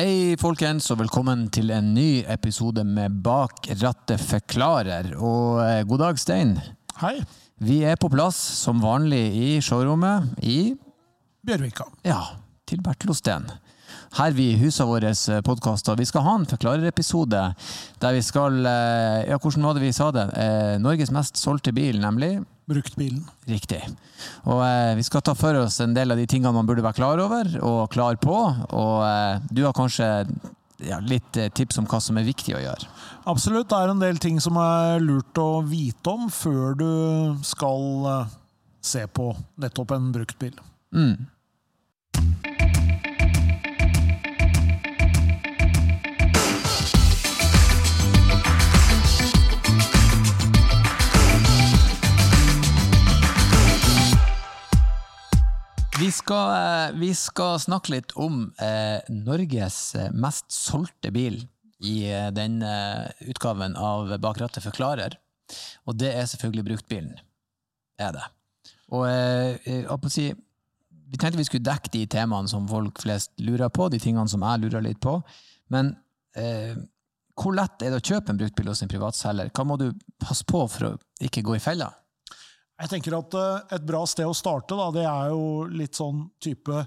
Hei, folkens, og velkommen til en ny episode med Bak rattet forklarer. Og eh, god dag, Stein. Hei, Vi er på plass som vanlig i showrommet i Bjørvika. ja, til Bertlosten. Her vi huser våre podkaster. Vi skal ha en forklarerepisode der vi skal eh, Ja, hvordan var det vi sa det? Eh, Norges mest solgte bil, nemlig. Bruktbilen. Riktig. Og eh, vi skal ta for oss en del av de tingene man burde være klar over og klar på. Og eh, du har kanskje ja, litt eh, tips om hva som er viktig å gjøre. Absolutt, det er en del ting som er lurt å vite om før du skal eh, se på nettopp en bruktbil. Mm. Vi skal, eh, vi skal snakke litt om eh, Norges eh, mest solgte bil i eh, den eh, utgaven av Bak rattet forklarer. Og det er selvfølgelig bruktbilen. Er det. Og eh, si, vi tenkte vi skulle dekke de temaene som folk flest lurer på, de tingene som jeg lurer litt på. Men hvor lett er det å kjøpe en bruktbil hos en privatselger? Hva må du passe på for å ikke gå i fella? Jeg tenker at eh, Et bra sted å starte da, det er jo litt sånn type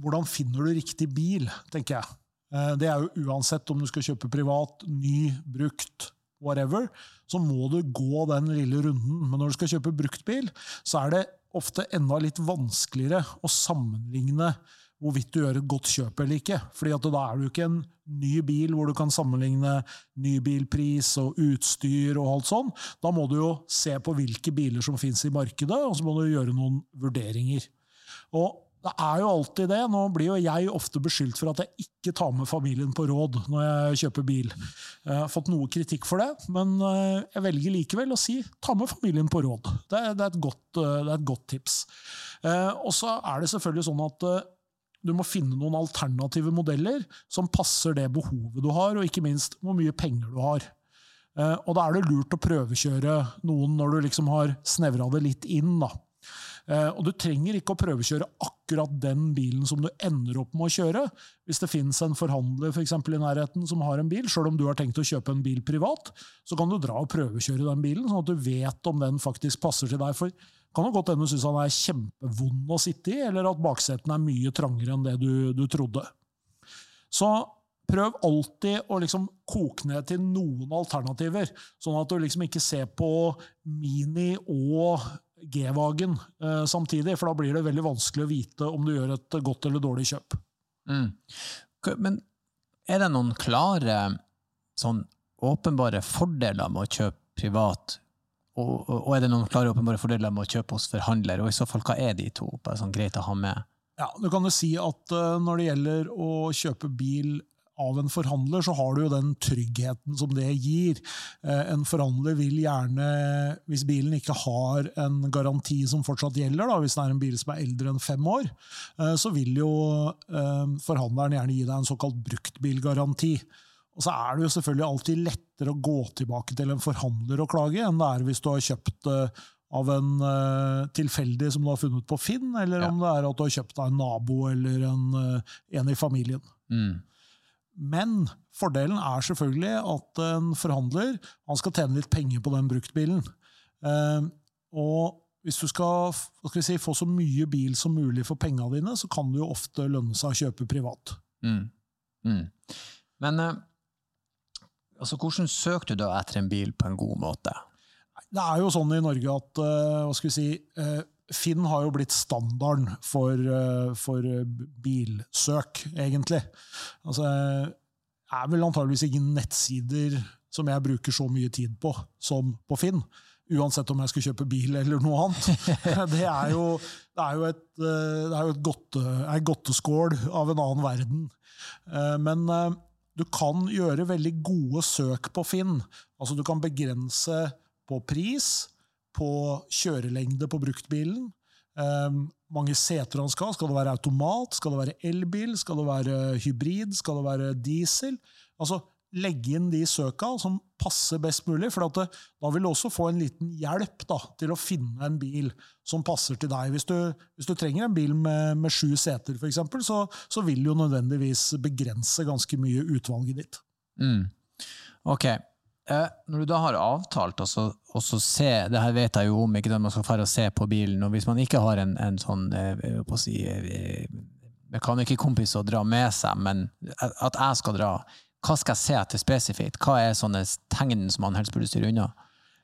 Hvordan finner du riktig bil, tenker jeg. Eh, Det er jo uansett om du skal kjøpe privat, ny, brukt, whatever, så må du gå den lille runden. Men når du skal kjøpe bruktbil, så er det ofte enda litt vanskeligere å sammenligne hvorvidt du gjør et godt kjøp eller ikke. Fordi at da er du ikke en ny bil hvor du kan sammenligne ny bilpris og utstyr og alt sånn. Da må du jo se på hvilke biler som finnes i markedet, og så må du gjøre noen vurderinger. Og det er jo alltid det. Nå blir jo jeg ofte beskyldt for at jeg ikke tar med familien på råd når jeg kjøper bil. Jeg har fått noe kritikk for det, men eh, jeg velger likevel å si ta med familien på råd. Det er, et, godt, eh, det er et godt tips. Eh, Og så er det selvfølgelig sånn at du må finne noen alternative modeller som passer det behovet du har, og ikke minst hvor mye penger du har. Og da er det lurt å prøvekjøre noen når du liksom har snevra det litt inn. da. Eh, Og du trenger ikke å prøvekjøre akkurat den bilen som du ender opp med å kjøre. Hvis det finnes en forhandler for eksempel, i nærheten som har en bil, sjøl om du har tenkt å kjøpe en bil privat, så kan du dra og prøvekjøre den bilen, sånn at du vet om den faktisk passer til deg. For det kan jo godt hende du syns han er kjempevond å sitte i, eller at baksetene er mye trangere enn det du, du trodde. Så prøv alltid å liksom koke ned til noen alternativer, sånn at du liksom ikke ser på Mini og G-Wagen eh, samtidig, for da blir det veldig vanskelig å vite om du gjør et godt eller dårlig kjøp. Mm. Men er det noen klare, sånn åpenbare fordeler med å kjøpe privat? Og, og, og er det noen klare, åpenbare fordeler med å kjøpe hos forhandler? Og i så fall, hva er de to? Bare sånn greit å ha med. Ja, Du kan jo si at uh, når det gjelder å kjøpe bil av en forhandler, så har du jo den tryggheten som det gir. Eh, En forhandler vil gjerne, hvis bilen ikke har en garanti som fortsatt gjelder, da, hvis det er en bil som er eldre enn fem år, eh, så vil jo eh, forhandleren gjerne gi deg en såkalt bruktbilgaranti. Og så er det jo selvfølgelig alltid lettere å gå tilbake til en forhandler og klage, enn det er hvis du har kjøpt av en tilfeldig som du har funnet på Finn, eller Ja. om det er at du har kjøpt av en nabo eller en, en i familien. Mm. Men fordelen er selvfølgelig at en forhandler han skal tjene litt penger på den bruktbilen. Eh, og hvis du skal skal vi si, få så mye bil som mulig for pengene dine, så kan det jo ofte lønne seg å kjøpe privat. Mm. Mm. Men eh, altså, hvordan søker du da etter en bil på en god måte? Det er jo sånn i Norge at eh, hva skal vi si, eh, Finn har jo blitt standarden for, eh, for eh, bilsøk, egentlig. Altså, det er vel antageligvis ingen nettsider som jeg bruker så mye tid på som på Finn. Uansett om jeg skal kjøpe bil eller noe annet. Det er jo, det er jo et, eh, det er jo et godte, er godteskål av en annen verden. Eh, Men eh, du kan gjøre veldig gode søk på Finn. Altså Du kan begrense på pris, på kjørelengde på bruktbilen, Um, mange seter han skal. Skal det være automat? Skal det være elbil? Skal det være hybrid? Skal det være diesel? Altså, legge inn de søka som passer best mulig. For det, da vil du også få en liten hjelp da, til å finne en bil som passer til deg. Hvis du, hvis du trenger en bil med, med sju seter, f.eks., så, så vil jo nødvendigvis begrense ganske mye utvalget ditt. Mm. Ok. Eh, når du da har avtalt og så se, det her vet jeg jo om, ikke at man skal fare og se på bilen, og hvis man ikke har en, en sånn eh, på å si, eh, mekanikerkompis å dra med seg, men at jeg skal dra, hva skal jeg se etter spesifikt? Hva er sånne tegn som man helst burde styre unna?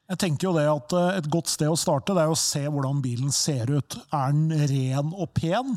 Jeg tenker jo det at eh, Et godt sted å starte det er å se hvordan bilen ser ut. Er den ren og pen?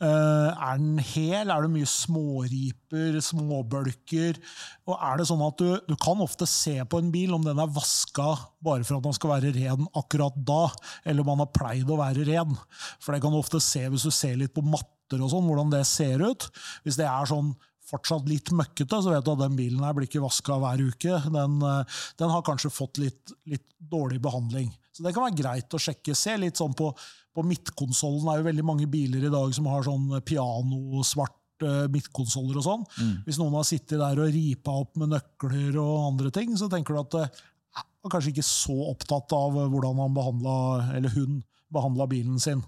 Eh, er den hel? Er det mye småriper, småbølker? Og er det sånn at du, du kan ofte se på en bil om den er vaska bare for at den skal være ren akkurat da, eller om den har pleid å være ren. For det kan du ofte se hvis du ser litt på matter og sånn, hvordan det ser ut. Hvis det er sånn fortsatt litt møkkete, så vet du at den bilen her blir ikke vaska hver uke. Den, eh, den, har kanskje fått litt, litt, dårlig behandling. Så det kan være greit å sjekke. Se litt sånn på, på midtkonsollen. Er jo veldig mange biler i dag som har sånn pianosvart uh, midtkonsoller og sånn. Mm. Hvis noen har sittet der og ripa opp med nøkler og andre ting, så tenker du at uh, er kanskje ikke så opptatt av hvordan han behandla, eller hun behandla bilen sin.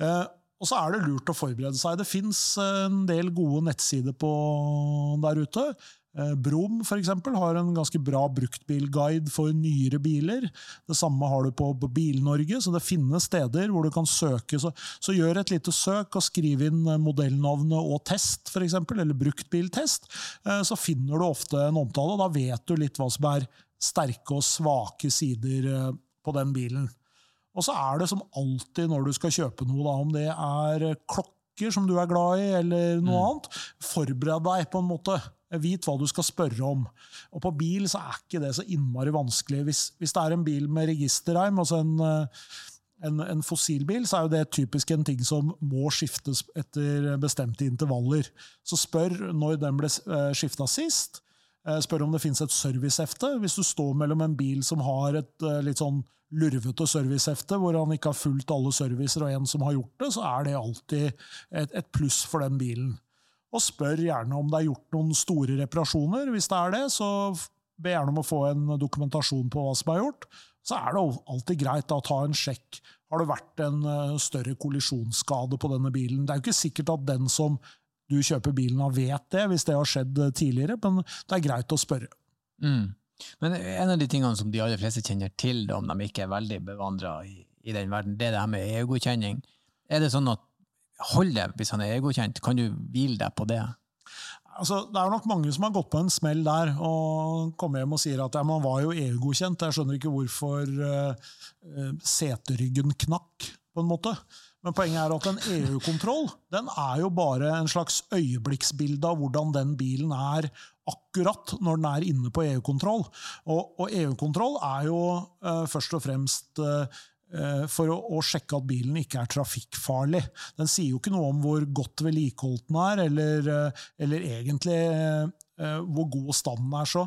Uh, og så er det lurt å forberede seg. Det fins en del gode nettsider der ute. Eh, Brum for eksempel, har en ganske bra bruktbilguide for nyere biler. Det samme har du på, Bil-Norge, så det finnes steder hvor du kan søke. Så, så gjør et lite søk og skriv inn modellnavnet og test, for eksempel, eller bruktbiltest. Eh, så finner du ofte en omtale, og da vet du litt hva som er sterke og svake sider eh, på den bilen. Og så er det som alltid når du skal kjøpe noe, da, om det er klokker som du er glad i, eller noe mm. annet, forbered deg på en måte. Vit hva du skal spørre om. Og på bil så er ikke det så innmari vanskelig. Hvis, hvis det er en bil med registerreim, altså en, en, en, fossilbil, så er jo det typisk en ting som må skiftes etter bestemte intervaller. Så spør når den ble eh, skifta sist. Eh, spør om det finnes et servicehefte. Hvis du står mellom en bil som har et eh, litt sånn lurvete servicehefte, hvor han ikke har fulgt alle servicer, og en som har gjort det, så er det alltid et, et pluss for den bilen. Og spør gjerne om det er gjort noen store reparasjoner. Hvis det er det, så be gjerne om å få en dokumentasjon på hva som er gjort. Så er det alltid greit å ta en sjekk. Har det vært en eh, større kollisjonsskade på denne bilen? Det er jo ikke sikkert at den som du kjøper bilen og vet det, hvis det har skjedd eh, tidligere, men det er greit å spørre. Mm. Men en av de tingene som de aller fleste kjenner til, om de ikke er veldig bevandra i, i, den verden, det er det her med EU-godkjenning. Er det sånn at hold det hvis han er EU-godkjent? Kan du hvile deg på det? Altså, det er nok mange som har gått på en smell der og kommer hjem og sier at ja, man var jo EU-godkjent. Jeg skjønner ikke hvorfor uh, seteryggen knakk, på en måte. Men poenget er at en EU-kontroll den er jo bare en slags øyeblikksbilde av hvordan den bilen er akkurat når den er inne på EU-kontroll. Og, og EU-kontroll er jo uh, først og fremst uh, for å, å, sjekke at bilen ikke er trafikkfarlig. Den sier jo ikke noe om hvor godt vedlikeholdt den er, eller, eller egentlig eh, hvor god standen er. Så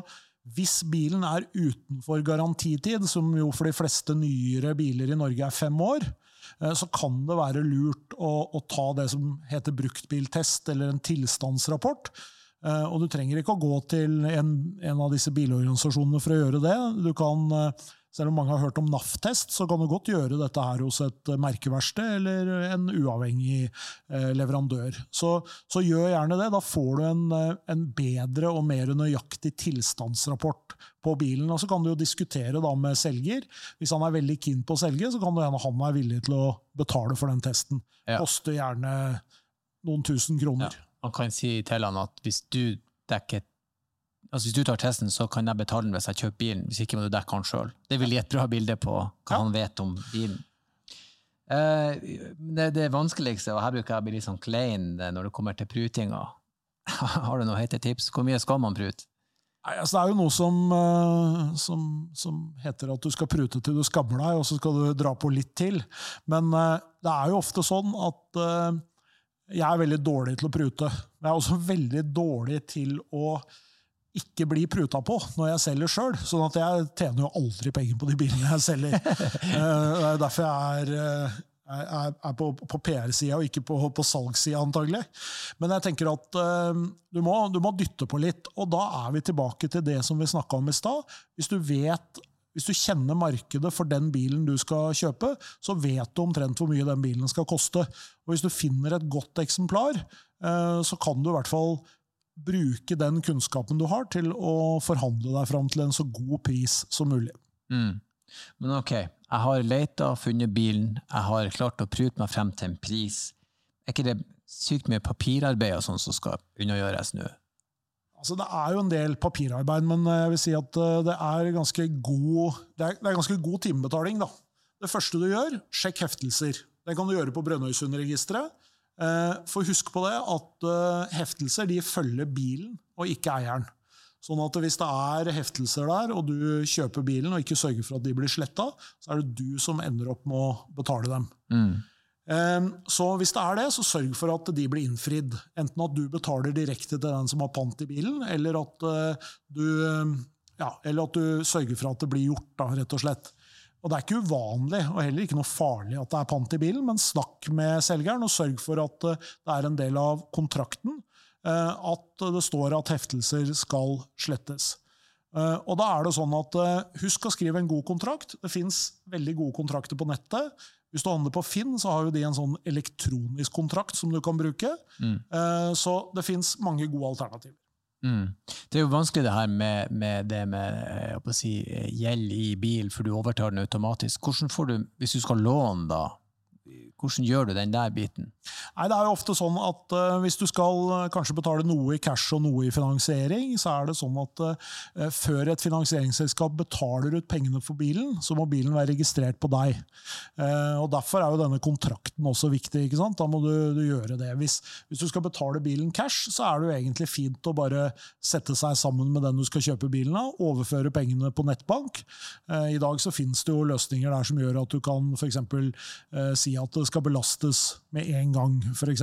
hvis bilen er utenfor garantitid, som jo for de fleste nyere biler i Norge er fem år, så kan det være lurt å, å ta det som heter bruktbiltest, eller en tilstandsrapport. Eh, og du trenger ikke å gå til en, en, av disse bilorganisasjonene for å gjøre det. Du kan, eh, selv om mange har hørt om NAF-test, så kan du godt gjøre dette her hos et merkeverksted eller en uavhengig eh, leverandør. Så, så, gjør gjerne det. Da får du en, en, bedre og mer nøyaktig tilstandsrapport på bilen. Og så kan du jo diskutere da med selger. Hvis han er veldig keen på å selge, så kan det hende han er villig til å betale for den testen. Ja. Koster gjerne noen tusen kroner. Ja man kan si til han at hvis du dekker altså hvis du tar testen, så kan jeg betale den hvis jeg kjøper bilen. Hvis ikke må du dekke han sjøl. Det vil gi et bra bilde på hva ja. han vet om bilen. Uh, det, det, vanskeligste, og her bruker jeg å bli litt sånn klein eh, når det kommer til prutinga. Har du noe hete tips? Hvor mye skal man prute? Nei, altså Det er jo noe som, uh, som, som, heter at du skal prute til du skammer deg, og så skal du dra på litt til. Men det er jo ofte sånn at jeg er veldig dårlig til å prute. Jeg er også veldig dårlig til å ikke bli pruta på når jeg selger sjøl. Sånn at jeg tjener jo aldri penger på de bilene jeg selger. Eh, det er derfor jeg er, eh, er, er på, på PR-sida og ikke på, på salgssida, antagelig. Men jeg tenker at uh, du, må, du, må, dytte på litt. Og da er vi tilbake til det som vi snakka om i stad. Hvis du vet hvis du kjenner markedet for den bilen du skal kjøpe, så vet du omtrent hvor mye den bilen skal koste. Og hvis du finner et godt eksemplar, så kan du i hvert fall bruke den kunnskapen du har, til å forhandle deg fram til en så god pris som mulig. Mm. Men ok, jeg har leita funnet bilen, jeg har klart å prute meg frem til en pris. Er ikke det sykt mye papirarbeid og sånn som skal unnagjøres nå? Altså, det er jo en del papirarbeid, men jeg vil si at eh, det er ganske god, det er, det er ganske god timebetaling. Da. Det første du gjør, sjekk heftelser. Det kan du gjøre på Brønnøysundregisteret. Eh, for husk på det at eh, heftelser de følger bilen og ikke eieren. Sånn at hvis det er heftelser der, og du kjøper bilen og ikke sørger for at de blir sletta, så er det du som ender opp med å betale dem. Mm. Så hvis det er det, så sørg for at de blir innfridd. Enten at du betaler direkte til den som har pant i bilen, eller at eh, du, ja, eller at du sørger for at det blir gjort, da, rett og slett. Og Det er ikke uvanlig og heller ikke noe farlig at det er pant i bilen, men snakk med selgeren og sørg for at eh, det er en del av kontrakten Eh, at det står at heftelser skal slettes. Eh, og da er det sånn at Husk å skrive en god kontrakt. Det fins veldig gode kontrakter på nettet. Hvis du handler på Finn, så har jo de en sånn elektronisk kontrakt som du kan bruke. Mm. Så det fins mange gode alternativer. Mm. Det er jo vanskelig det her med, med det med si, gjeld i bil, for du overtar den automatisk. Hvordan får du, Hvis du skal låne, da, hvordan gjør du den der biten? Nei, det er jo ofte sånn at uh, Hvis du skal uh, kanskje betale noe i cash og noe i finansiering, så er det sånn at uh, før et finansieringsselskap betaler ut pengene for bilen, så må bilen være registrert på deg. og Derfor er jo denne kontrakten også viktig. ikke sant? Da må du, du gjøre det. Hvis, hvis, du skal betale bilen cash, så er det jo egentlig fint å bare sette seg sammen med den du skal kjøpe bilen av, overføre pengene på nettbank. I dag så finnes det jo løsninger der som gjør at du kan f.eks. Uh, si at det skal belastes med en gang, f.eks.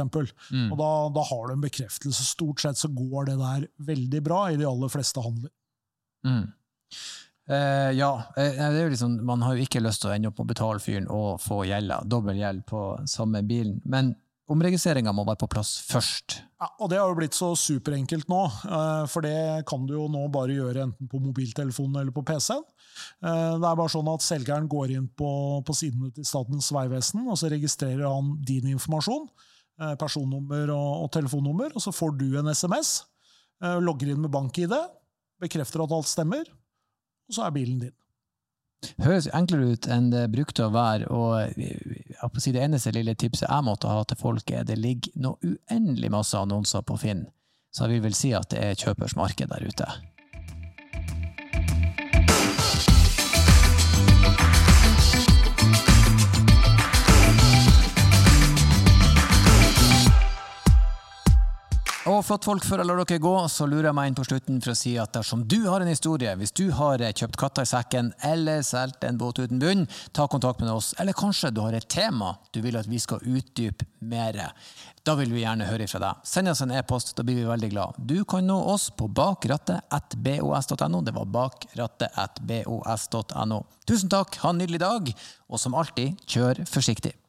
Mm. Og da, da, har du en bekreftelse. Stort sett så går det der veldig bra i de aller fleste handler. Mm. Eh, ja, liksom, man har jo ikke lyst til å ende opp med å betale fyren og få gjelda, dobbel gjeld på samme bilen. Men omregistreringa må være på plass først. Ja, og Det har jo blitt så superenkelt nå, eh, for det kan du jo nå bare gjøre enten på mobiltelefonen eller på PC-en. Eh, det er bare sånn at Selgeren går inn på, på sidene til Statens vegvesen, og så registrerer han din informasjon, eh, personnummer og, og telefonnummer, og så får du en SMS, logger inn med bank-ID, bekrefter at alt stemmer, og så er bilen din høres enklere ut enn det brukte å være. og si Det eneste lille tipset jeg måtte ha til folk, er det ligger noe uendelig masse annonser på Finn. Så jeg vil vel si at det er kjøpers marked der ute. Og flott folk før jeg lar dere gå, så lurer jeg meg inn på slutten for å si at dersom du har en historie, hvis du har kjøpt katta i sekken eller solgt en båt uten bunn, ta kontakt med oss. Eller kanskje du har et tema du vil at vi skal utdype mer. Da vil vi gjerne høre fra deg. Send oss en e-post, da blir vi veldig glad. Du kan nå oss på bakrattet.bos.no. Det var bakrattet.bos.no. Tusen takk, ha en nydelig dag, og som alltid, kjør forsiktig.